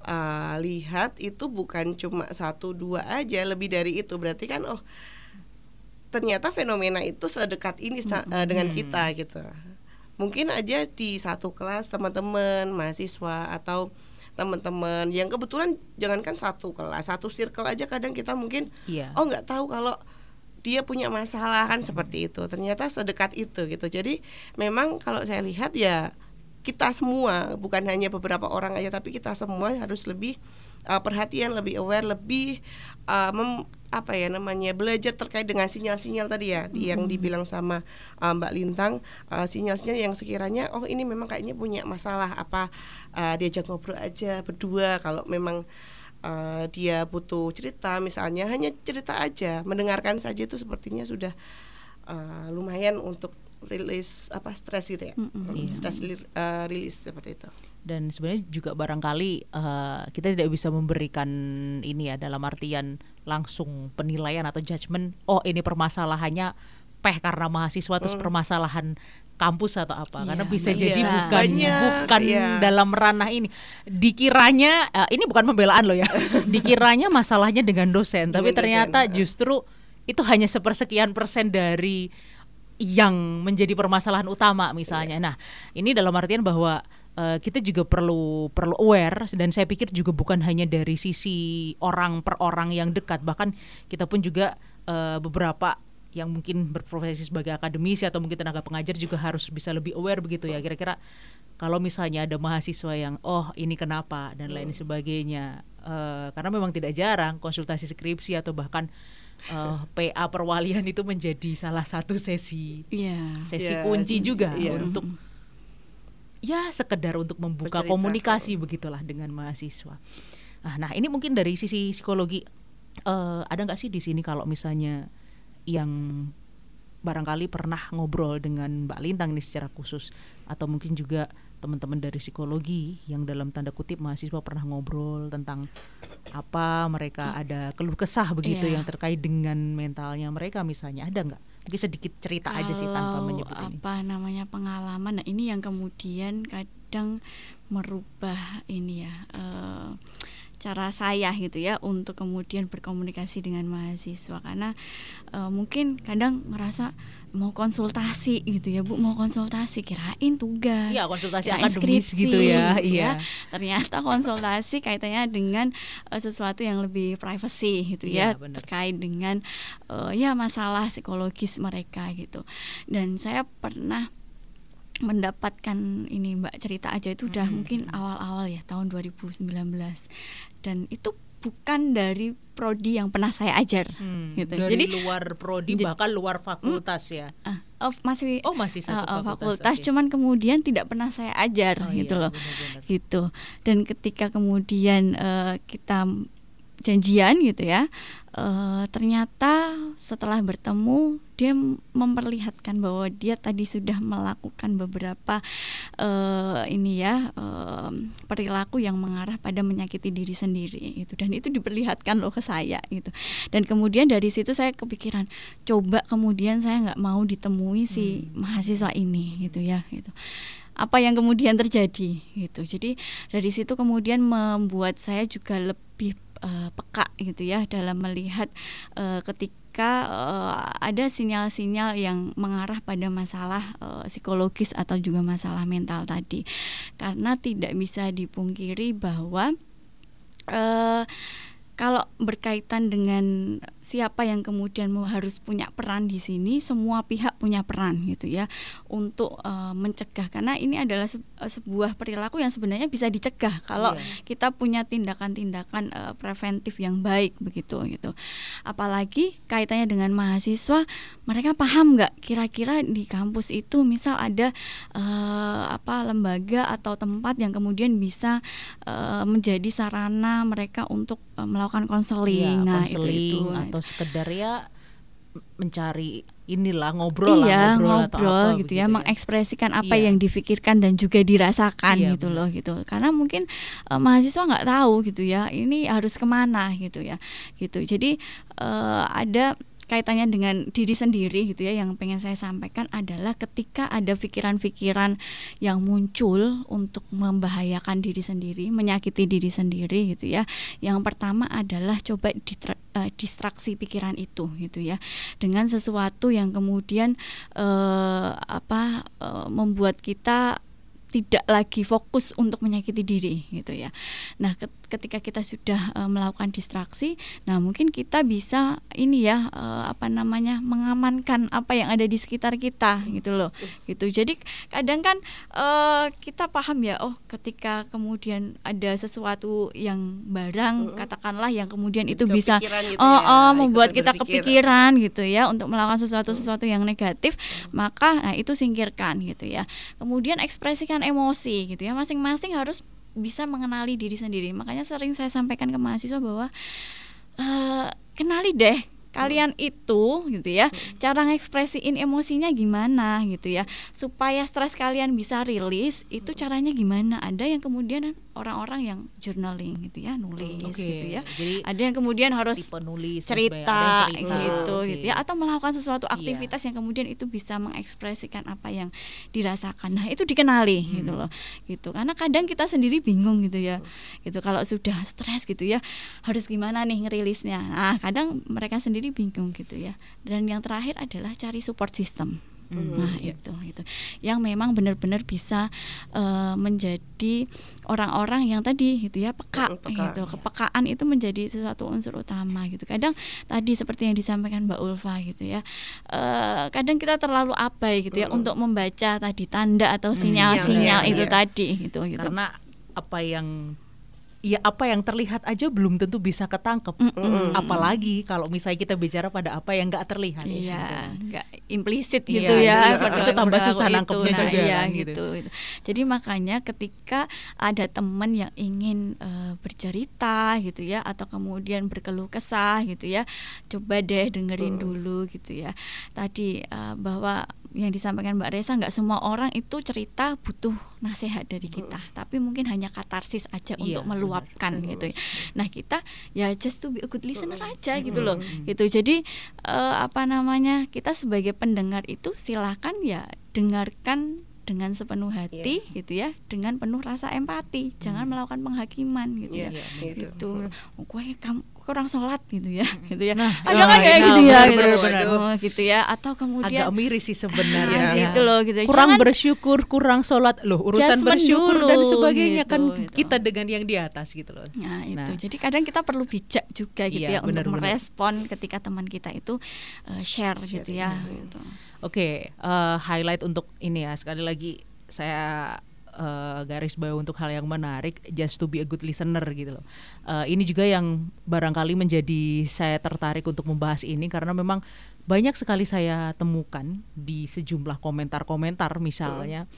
uh, lihat itu bukan cuma satu dua aja lebih dari itu. Berarti kan oh ternyata fenomena itu sedekat ini uh, dengan kita gitu. Mungkin aja di satu kelas teman-teman mahasiswa atau teman-teman yang kebetulan jangankan satu kelas satu circle aja kadang kita mungkin yeah. oh nggak tahu kalau dia punya masalah kan seperti itu. Ternyata sedekat itu gitu. Jadi memang kalau saya lihat ya kita semua bukan hanya beberapa orang aja tapi kita semua harus lebih uh, perhatian lebih aware lebih uh, mem, apa ya namanya belajar terkait dengan sinyal-sinyal tadi ya mm-hmm. yang dibilang sama uh, Mbak Lintang. Uh, sinyal-sinyal yang sekiranya oh ini memang kayaknya punya masalah apa uh, diajak ngobrol aja berdua. Kalau memang uh, dia butuh cerita misalnya hanya cerita aja mendengarkan saja itu sepertinya sudah uh, lumayan untuk rilis apa stres gitu ya mm -hmm. stres uh, rilis seperti itu dan sebenarnya juga barangkali uh, kita tidak bisa memberikan ini ya dalam artian langsung penilaian atau judgement oh ini permasalahannya peh karena mahasiswa terus mm. permasalahan kampus atau apa yeah, karena bisa yeah. jadi bukan banyak, bukan yeah. dalam ranah ini dikiranya uh, ini bukan pembelaan loh ya <laughs> dikiranya masalahnya dengan dosen tapi ternyata dosen. justru itu hanya sepersekian persen dari yang menjadi permasalahan utama misalnya yeah. nah ini dalam artian bahwa uh, kita juga perlu perlu aware dan saya pikir juga bukan hanya dari sisi orang per orang yang dekat bahkan kita pun juga uh, beberapa yang mungkin berprofesi sebagai akademisi atau mungkin tenaga pengajar juga harus bisa lebih aware begitu ya kira-kira kalau misalnya ada mahasiswa yang oh ini kenapa dan lain sebagainya uh, karena memang tidak jarang konsultasi skripsi atau bahkan uh, eh, PA perwalian itu menjadi salah satu sesi yeah. sesi yeah. kunci juga yeah. untuk ya sekedar untuk membuka komunikasi begitulah dengan mahasiswa. Nah, nah ini mungkin dari sisi psikologi uh, ada nggak sih di sini kalau misalnya yang barangkali pernah ngobrol dengan Mbak Lintang ini secara khusus. Atau mungkin juga teman-teman dari psikologi yang dalam tanda kutip mahasiswa pernah ngobrol tentang apa mereka ada keluh kesah begitu yeah. yang terkait dengan mentalnya mereka misalnya. Ada nggak? Mungkin sedikit cerita Kalau aja sih tanpa menyebut ini. apa namanya pengalaman nah ini yang kemudian kadang merubah ini ya uh, cara saya gitu ya untuk kemudian berkomunikasi dengan mahasiswa. Karena e, mungkin kadang ngerasa mau konsultasi gitu ya Bu mau konsultasi kirain tugas ya konsultasi akademis skripsi, gitu ya gitu ya. iya. Ternyata konsultasi kaitannya dengan uh, sesuatu yang lebih privacy gitu ya, ya terkait dengan uh, ya masalah psikologis mereka gitu. Dan saya pernah mendapatkan ini Mbak cerita aja itu udah hmm. mungkin awal-awal ya tahun 2019 dan itu bukan dari prodi yang pernah saya ajar hmm, gitu. Dari Jadi luar prodi bahkan luar fakultas ya. Uh, oh, masih Oh, masih satu uh, fakultas. fakultas okay. cuman kemudian tidak pernah saya ajar oh, gitu iya, loh. Benar -benar. Gitu. Dan ketika kemudian uh, kita janjian gitu ya uh, ternyata setelah bertemu dia memperlihatkan bahwa dia tadi sudah melakukan beberapa uh, ini ya uh, perilaku yang mengarah pada menyakiti diri sendiri itu dan itu diperlihatkan loh ke saya gitu. Dan kemudian dari situ saya kepikiran coba kemudian saya nggak mau ditemui si hmm. mahasiswa ini gitu ya gitu. Apa yang kemudian terjadi gitu. Jadi dari situ kemudian membuat saya juga lebih uh, peka gitu ya dalam melihat uh, ketika uh, ada sinyal-sinyal yang mengarah pada masalah uh, psikologis atau juga masalah mental tadi. Karena tidak bisa dipungkiri bahwa uh, kalau berkaitan dengan siapa yang kemudian harus punya peran di sini, semua pihak punya peran gitu ya untuk uh, mencegah karena ini adalah se eh, sebuah perilaku yang sebenarnya bisa dicegah kalau yeah. kita punya tindakan-tindakan uh, preventif yang baik begitu gitu. Apalagi kaitannya dengan mahasiswa, mereka paham nggak kira-kira di kampus itu misal ada uh, apa lembaga atau tempat yang kemudian bisa uh, menjadi sarana mereka untuk melakukan melakukan konseling, ya, nah itu, itu. Atau sekedar ya mencari inilah ngobrol iya, lah ngobrol, ngobrol atau apa, gitu ya, ya. mengekspresikan apa iya. yang difikirkan dan juga dirasakan iya, gitu bener. loh gitu. Karena mungkin uh, mahasiswa nggak tahu gitu ya ini harus ke mana gitu ya gitu. Jadi uh, ada kaitannya dengan diri sendiri gitu ya yang pengen saya sampaikan adalah ketika ada pikiran-pikiran yang muncul untuk membahayakan diri sendiri, menyakiti diri sendiri gitu ya. Yang pertama adalah coba uh, distraksi pikiran itu gitu ya dengan sesuatu yang kemudian uh, apa uh, membuat kita tidak lagi fokus untuk menyakiti diri gitu ya. Nah, ketika kita sudah uh, melakukan distraksi, nah mungkin kita bisa ini ya uh, apa namanya mengamankan apa yang ada di sekitar kita gitu loh. Gitu. Jadi kadang kan uh, kita paham ya, oh ketika kemudian ada sesuatu yang barang katakanlah yang kemudian itu bisa gitu oh, ya, oh membuat kita kepikiran gitu ya untuk melakukan sesuatu sesuatu yang negatif, maka nah itu singkirkan gitu ya. Kemudian ekspresikan emosi gitu ya. Masing-masing harus bisa mengenali diri sendiri. Makanya sering saya sampaikan ke mahasiswa bahwa uh, kenali deh kalian itu gitu ya. Cara ngekspresiin emosinya gimana gitu ya. Supaya stres kalian bisa rilis itu caranya gimana? Ada yang kemudian orang-orang yang journaling gitu ya nulis okay. gitu ya Jadi, ada yang kemudian harus penulis, cerita, cerita gitu okay. gitu ya atau melakukan sesuatu iya. aktivitas yeah. yang kemudian itu bisa mengekspresikan apa yang dirasakan nah itu dikenali hmm. gitu loh gitu karena kadang kita sendiri bingung gitu ya gitu kalau sudah stres gitu ya harus gimana nih ngerilisnya nah kadang mereka sendiri bingung gitu ya dan yang terakhir adalah cari support system Nah, itu itu. Yang memang benar-benar bisa uh, menjadi orang-orang yang tadi gitu ya peka, peka, gitu. iya. Kepekaan itu menjadi sesuatu unsur utama gitu. Kadang tadi seperti yang disampaikan Mbak Ulfa gitu ya. eh, kadang kita terlalu abai gitu ya untuk membaca tadi tanda atau sinyal-sinyal Sinyal, itu iya. tadi gitu gitu. Karena apa yang ya apa yang terlihat aja belum tentu bisa ketangkep. Apalagi kalau misalnya kita bicara pada apa yang nggak terlihat. Iya, nggak implisit Iya, gitu ya. itu- pada- itu tambah susah nangkepnya Nah, juga iya, kan, gitu. gitu, gitu. Jadi makanya ketika ada teman yang ingin eh, bercerita gitu ya, atau kemudian berkeluh kesah gitu ya, coba deh dengerin dulu gitu ya. Tadi eh, bahwa yang disampaikan Mbak Resa nggak semua orang itu cerita butuh nasihat dari kita, tapi mungkin hanya katarsis aja Iya, untuk benar. meluapkan gitu ya. Nah kita ya just to be a good listener aja gitu loh, gitu. Jadi eh, apa namanya kita sebagai pendengar itu silakan ya dengarkan dengan sepenuh hati gitu ya, dengan penuh rasa empati, jangan melakukan penghakiman gitu Iya, ya. iya, itu. Gitu. Oh, gue kamu kurang sholat gitu ya, gitu ya. Nah, Ada kan kayak nah, gitu ya, gitu. Oh, gitu ya. Atau kemudian Agak miris sih Ah, sebenarnya. gitu loh, gitu. Kurang Jangan- bersyukur, kurang sholat loh. Urusan bersyukur dan dulu, sebagainya kan gitu, gitu. kita dengan yang di atas gitu loh. Nah itu, Nah. jadi kadang kita perlu bijak juga gitu Iya, ya untuk benar-benar. merespon ketika teman kita itu uh, share gitu ya. Gitu. Oke, eh, highlight untuk ini ya sekali lagi saya eh, garis bawah untuk hal yang menarik, just to be a good listener gitu loh. Eh, ini juga yang barangkali menjadi saya tertarik untuk membahas ini karena memang banyak sekali saya temukan di sejumlah komentar-komentar misalnya.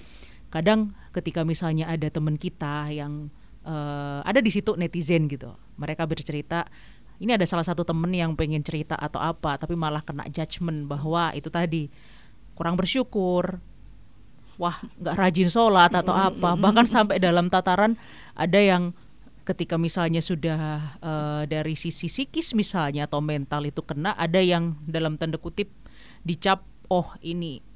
Kadang ketika misalnya ada teman kita yang eh, ada di situ netizen gitu, mereka bercerita ini ada salah satu temen yang pengen cerita atau apa tapi malah kena judgement bahwa itu tadi kurang bersyukur wah nggak rajin sholat atau apa. bahkan sampai dalam tataran ada yang ketika misalnya sudah eh, dari sisi psikis misalnya atau mental itu kena ada yang dalam tanda kutip dicap oh ini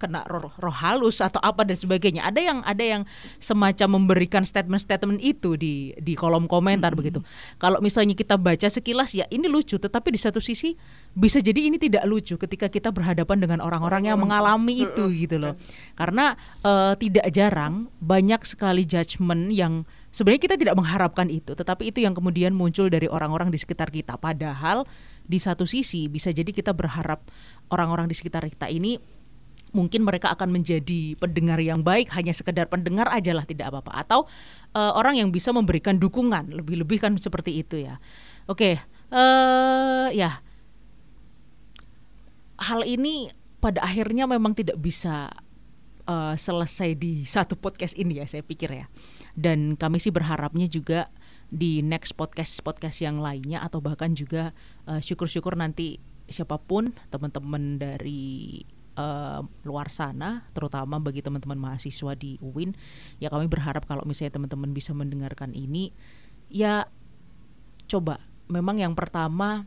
kena roh, roh halus atau apa dan sebagainya. Ada yang ada yang semacam memberikan statement-statement itu di di kolom komentar begitu. Kalau misalnya kita baca sekilas ya ini lucu, tetapi di satu sisi bisa jadi ini tidak lucu ketika kita berhadapan dengan orang-orang yang mengalami itu gitu loh. Karena eh, tidak jarang banyak sekali judgement yang sebenarnya kita tidak mengharapkan itu, tetapi itu yang kemudian muncul dari orang-orang di sekitar kita. Padahal di satu sisi bisa jadi kita berharap orang-orang di sekitar kita ini mungkin mereka akan menjadi pendengar yang baik hanya sekedar pendengar aja lah tidak apa-apa. Atau eh, orang yang bisa memberikan dukungan lebih-lebih kan seperti itu ya. Oke eh ya. Hal ini pada akhirnya memang tidak bisa eh, selesai di satu podcast ini ya saya pikir ya. Dan kami sih berharapnya juga di next podcast podcast yang lainnya atau bahkan juga syukur-syukur nanti siapa pun teman-teman dari eh, luar sana terutama bagi teman-teman mahasiswa di UIN ya kami berharap kalau misalnya teman-teman bisa mendengarkan ini ya coba memang yang pertama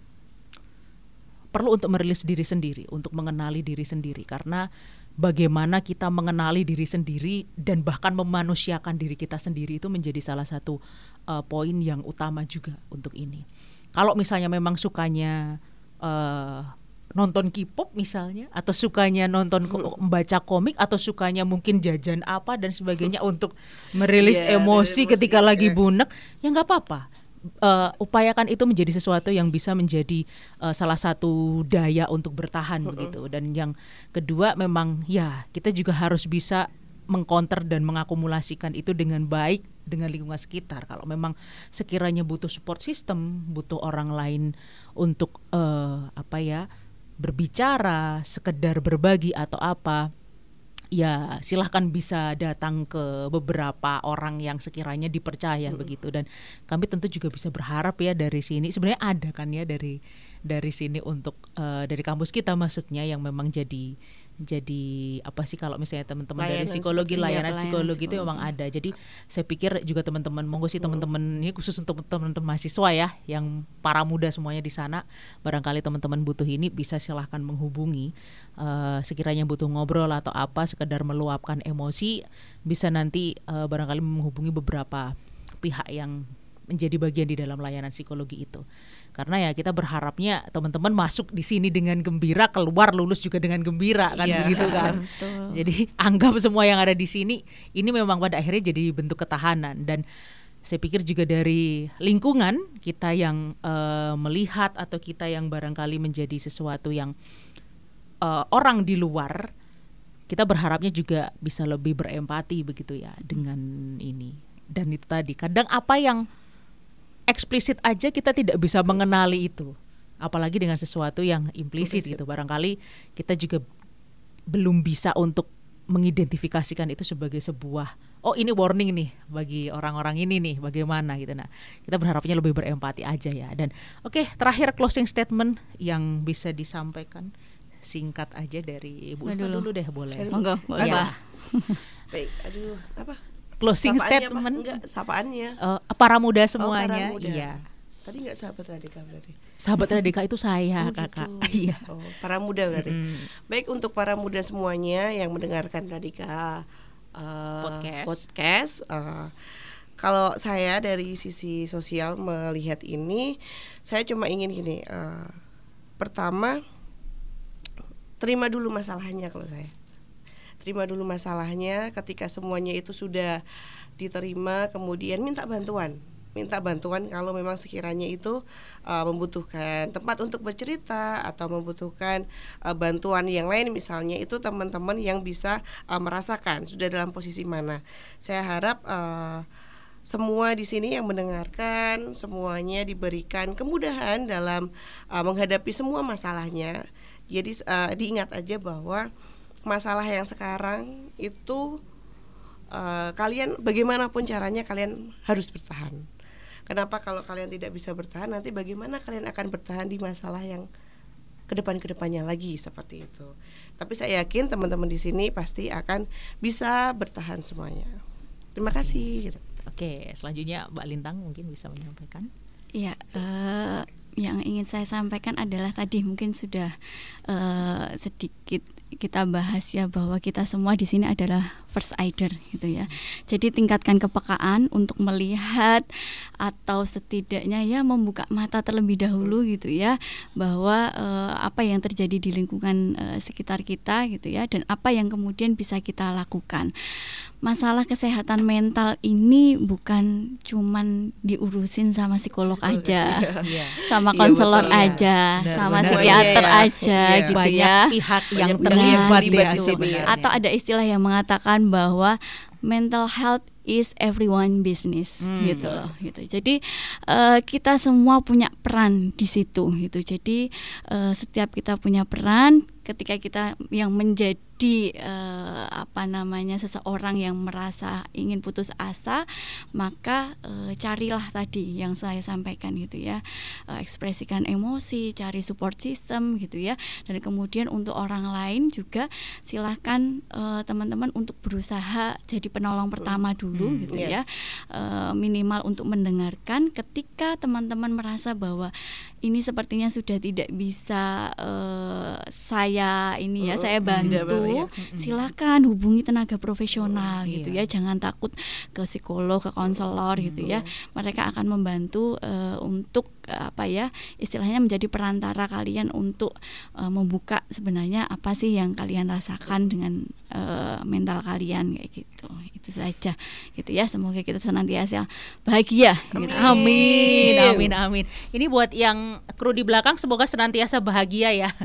perlu untuk merilis diri sendiri, untuk mengenali diri sendiri karena bagaimana kita mengenali diri sendiri dan bahkan memanusiakan diri kita sendiri itu menjadi salah satu uh, poin yang utama juga untuk ini. Kalau misalnya memang sukanya uh, nonton K-pop misalnya atau sukanya nonton ko- membaca komik atau sukanya mungkin jajan apa dan sebagainya <laughs> untuk merilis Iya, emosi emosi, ketika lagi iya. bunek ya nggak apa-apa. Eh, upayakan itu menjadi sesuatu yang bisa menjadi eh, salah satu daya untuk bertahan begitu dan yang kedua memang ya kita juga harus bisa mengcounter dan mengakumulasikan itu dengan baik dengan lingkungan sekitar. Kalau memang sekiranya butuh support system butuh orang lain untuk eh, apa ya berbicara sekedar berbagi atau apa ya silahkan bisa datang ke beberapa orang yang sekiranya dipercaya begitu. Dan kami tentu juga bisa berharap ya dari sini. Sebenarnya ada kan ya dari dari sini untuk eh, dari kampus kita maksudnya yang memang jadi jadi apa sih kalau misalnya teman-teman dari Layanan psikologi layanan pelayanan psikologi itu memang ada. Jadi saya pikir juga teman-teman monggo sih teman-teman ini khusus untuk teman-teman mahasiswa ya yang para muda semuanya di sana barangkali teman-teman butuh ini bisa silahkan menghubungi eh, sekiranya butuh ngobrol atau apa sekedar meluapkan emosi bisa nanti eh, barangkali menghubungi beberapa pihak yang menjadi bagian di dalam layanan psikologi itu. Karena ya kita berharapnya teman-teman masuk di sini dengan gembira, keluar lulus juga dengan gembira kan Iya. begitu kan. Betul. Jadi anggap semua yang ada di sini ini memang pada akhirnya jadi bentuk ketahanan dan saya pikir juga dari lingkungan kita yang eh, melihat atau kita yang barangkali menjadi sesuatu yang eh, orang di luar kita berharapnya juga bisa lebih berempati begitu ya dengan ini dan itu tadi kadang apa yang eksplisit aja kita tidak bisa mengenali itu apalagi dengan sesuatu yang implisit Implisit. gitu barangkali kita juga belum bisa untuk mengidentifikasikan itu sebagai sebuah oh ini warning nih bagi orang-orang ini nih bagaimana gitu nah kita berharapnya lebih berempati aja ya dan oke terakhir closing statement yang bisa disampaikan singkat aja dari Bu Siapa Ulfa dulu? dulu deh boleh Monggo, boleh, Ya. <laughs> Baik, aduh, apa? Closing Sapaannya apa? statement Enggak, sapaannya. eh, para muda Oh, semuanya para muda. iya Tadi enggak sahabat Radika berarti. sahabat Radika itu saya Oh, kakak gitu. <laughs> iya Oh, para muda berarti. Mm. Baik untuk para muda semuanya yang mendengarkan Radika eh, Podcast. podcast, eh, kalau saya dari sisi sosial melihat ini, saya cuma ingin gini. eh, pertama, terima dulu masalahnya kalau saya. Terima dulu masalahnya. Ketika semuanya itu sudah diterima, kemudian minta bantuan minta bantuan kalau memang sekiranya itu uh, membutuhkan tempat untuk bercerita atau membutuhkan uh, bantuan yang lain misalnya itu teman-teman yang bisa uh, merasakan sudah dalam posisi mana. Saya harap uh, semua di sini yang mendengarkan semuanya diberikan kemudahan dalam uh, menghadapi semua masalahnya. Jadi uh, diingat aja bahwa masalah yang sekarang itu uh, kalian bagaimanapun caranya kalian harus bertahan. Kenapa kalau kalian tidak bisa bertahan nanti bagaimana kalian akan bertahan di masalah yang ke depan ke depannya lagi seperti itu. Tapi saya yakin teman-teman di sini pasti akan bisa bertahan semuanya. Terima kasih. gitu. oke selanjutnya Mbak Lintang mungkin bisa menyampaikan Iya, eh, yang ingin saya sampaikan adalah tadi mungkin sudah eh, sedikit kita bahas ya bahwa kita semua di sini adalah first aider gitu ya. Jadi tingkatkan kepekaan untuk melihat atau setidaknya ya membuka mata terlebih dahulu gitu ya bahwa eh, apa yang terjadi di lingkungan eh, sekitar kita gitu ya dan apa yang kemudian bisa kita lakukan. Masalah kesehatan mental ini bukan cuman diurusin sama psikolog aja Iya. <laughs> sama konselor iya. aja, Benar, sama benar. psikiater Iya, aja gitu banyak ya. pihak yang terlibat ya di sini, sebenarnya. Atau ada istilah yang mengatakan bahwa mental health is everyone business Hmm. gitu loh gitu. Jadi eh, kita semua punya peran di situ gitu. Jadi eh, setiap kita punya peran ketika kita yang menjadi eh, apa namanya seseorang yang merasa ingin putus asa, maka eh, carilah tadi yang saya sampaikan gitu ya. Eh, ekspresikan emosi, cari support system gitu ya. Dan kemudian untuk orang lain juga silahkan eh, teman-teman untuk berusaha jadi penolong pertama dulu Hmm, gitu iya. ya Eh, minimal untuk mendengarkan ketika teman-teman merasa bahwa ini sepertinya sudah tidak bisa eh, saya ini ya Mm, saya bantu. ya. silakan hubungi tenaga profesional Mm, gitu iya. ya. Jangan takut ke psikolog ke konselor gitu ya. Mereka akan membantu eh, untuk apa ya istilahnya menjadi perantara kalian untuk eh, membuka sebenarnya apa sih yang kalian rasakan dengan eh, mental kalian kayak gitu itu saja gitu ya semoga kita senantiasa bahagia gitu. Amin, amin, amin. Ini buat yang kru di belakang semoga senantiasa bahagia ya. <laughs>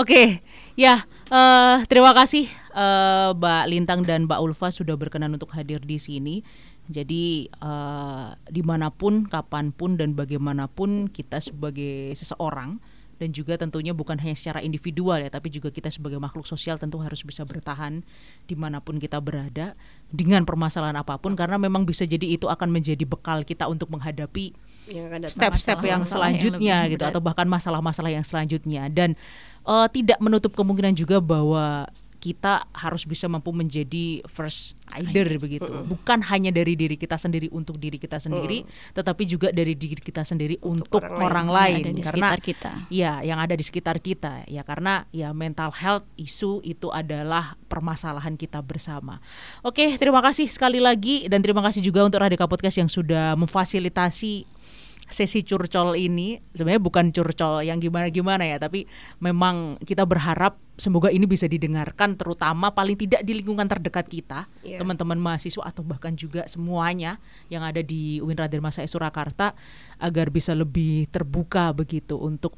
Oke, ya eh, terima kasih eh, Mbak Lintang dan Mbak Ulfa sudah berkenan untuk hadir di sini. Jadi eh, di mana pun, kapan pun dan bagaimanapun kita sebagai seseorang dan juga tentunya bukan hanya secara individual ya, tapi juga kita sebagai makhluk sosial tentu harus bisa bertahan di mana pun kita berada dengan permasalahan apa pun karena memang bisa jadi itu akan menjadi bekal kita untuk menghadapi Yang step-step yang yang selanjutnya lebih gitu berat. atau bahkan masalah-masalah yang selanjutnya dan eh, tidak menutup kemungkinan juga bahwa kita harus bisa mampu menjadi first aider begitu. Bukan hanya dari diri kita sendiri untuk diri kita sendiri, tetapi juga dari diri kita sendiri untuk, orang, lain, Yang ada di karena sekitar kita. ya yang ada di sekitar kita ya karena ya mental health isu itu adalah permasalahan kita bersama. Oke, terima kasih sekali lagi dan terima kasih juga untuk Radika Podcast yang sudah memfasilitasi sesi curcol ini sebenarnya bukan curcol yang gimana-gimana ya tapi memang kita berharap semoga ini bisa didengarkan terutama paling tidak di lingkungan terdekat kita Iya. teman-teman mahasiswa atau bahkan juga semuanya yang ada di UIN Raden Masa Surakarta agar bisa lebih terbuka begitu untuk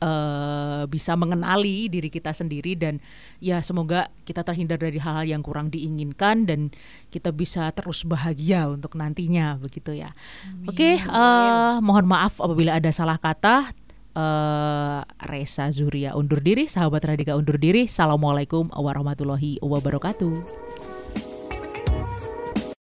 eh, bisa mengenali diri kita sendiri dan ya semoga kita terhindar dari hal-hal yang kurang diinginkan dan kita bisa terus bahagia untuk nantinya begitu ya. Oke, eh, mohon maaf apabila ada salah kata. Eh, Reza Zuria undur diri, sahabat Radika undur diri. Assalamualaikum warahmatullahi wabarakatuh.